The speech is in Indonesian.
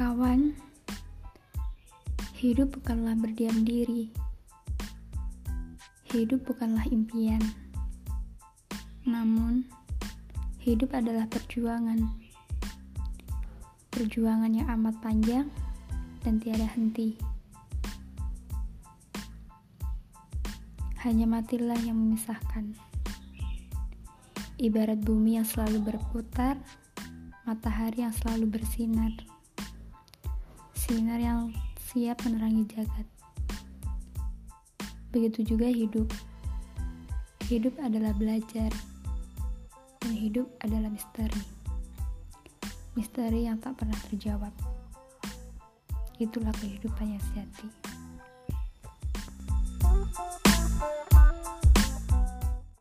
Kawan, hidup bukanlah berdiam diri. Hidup bukanlah impian. Namun, hidup adalah perjuangan. Perjuangan yang amat panjang dan tiada henti. Hanya matilah yang memisahkan. Ibarat bumi yang selalu berputar, matahari yang selalu bersinar. Sinar yang siap menerangi jagat. Begitu juga hidup. Hidup adalah belajar. Dan hidup adalah misteri. Misteri yang tak pernah terjawab. Itulah kehidupan yang sejati.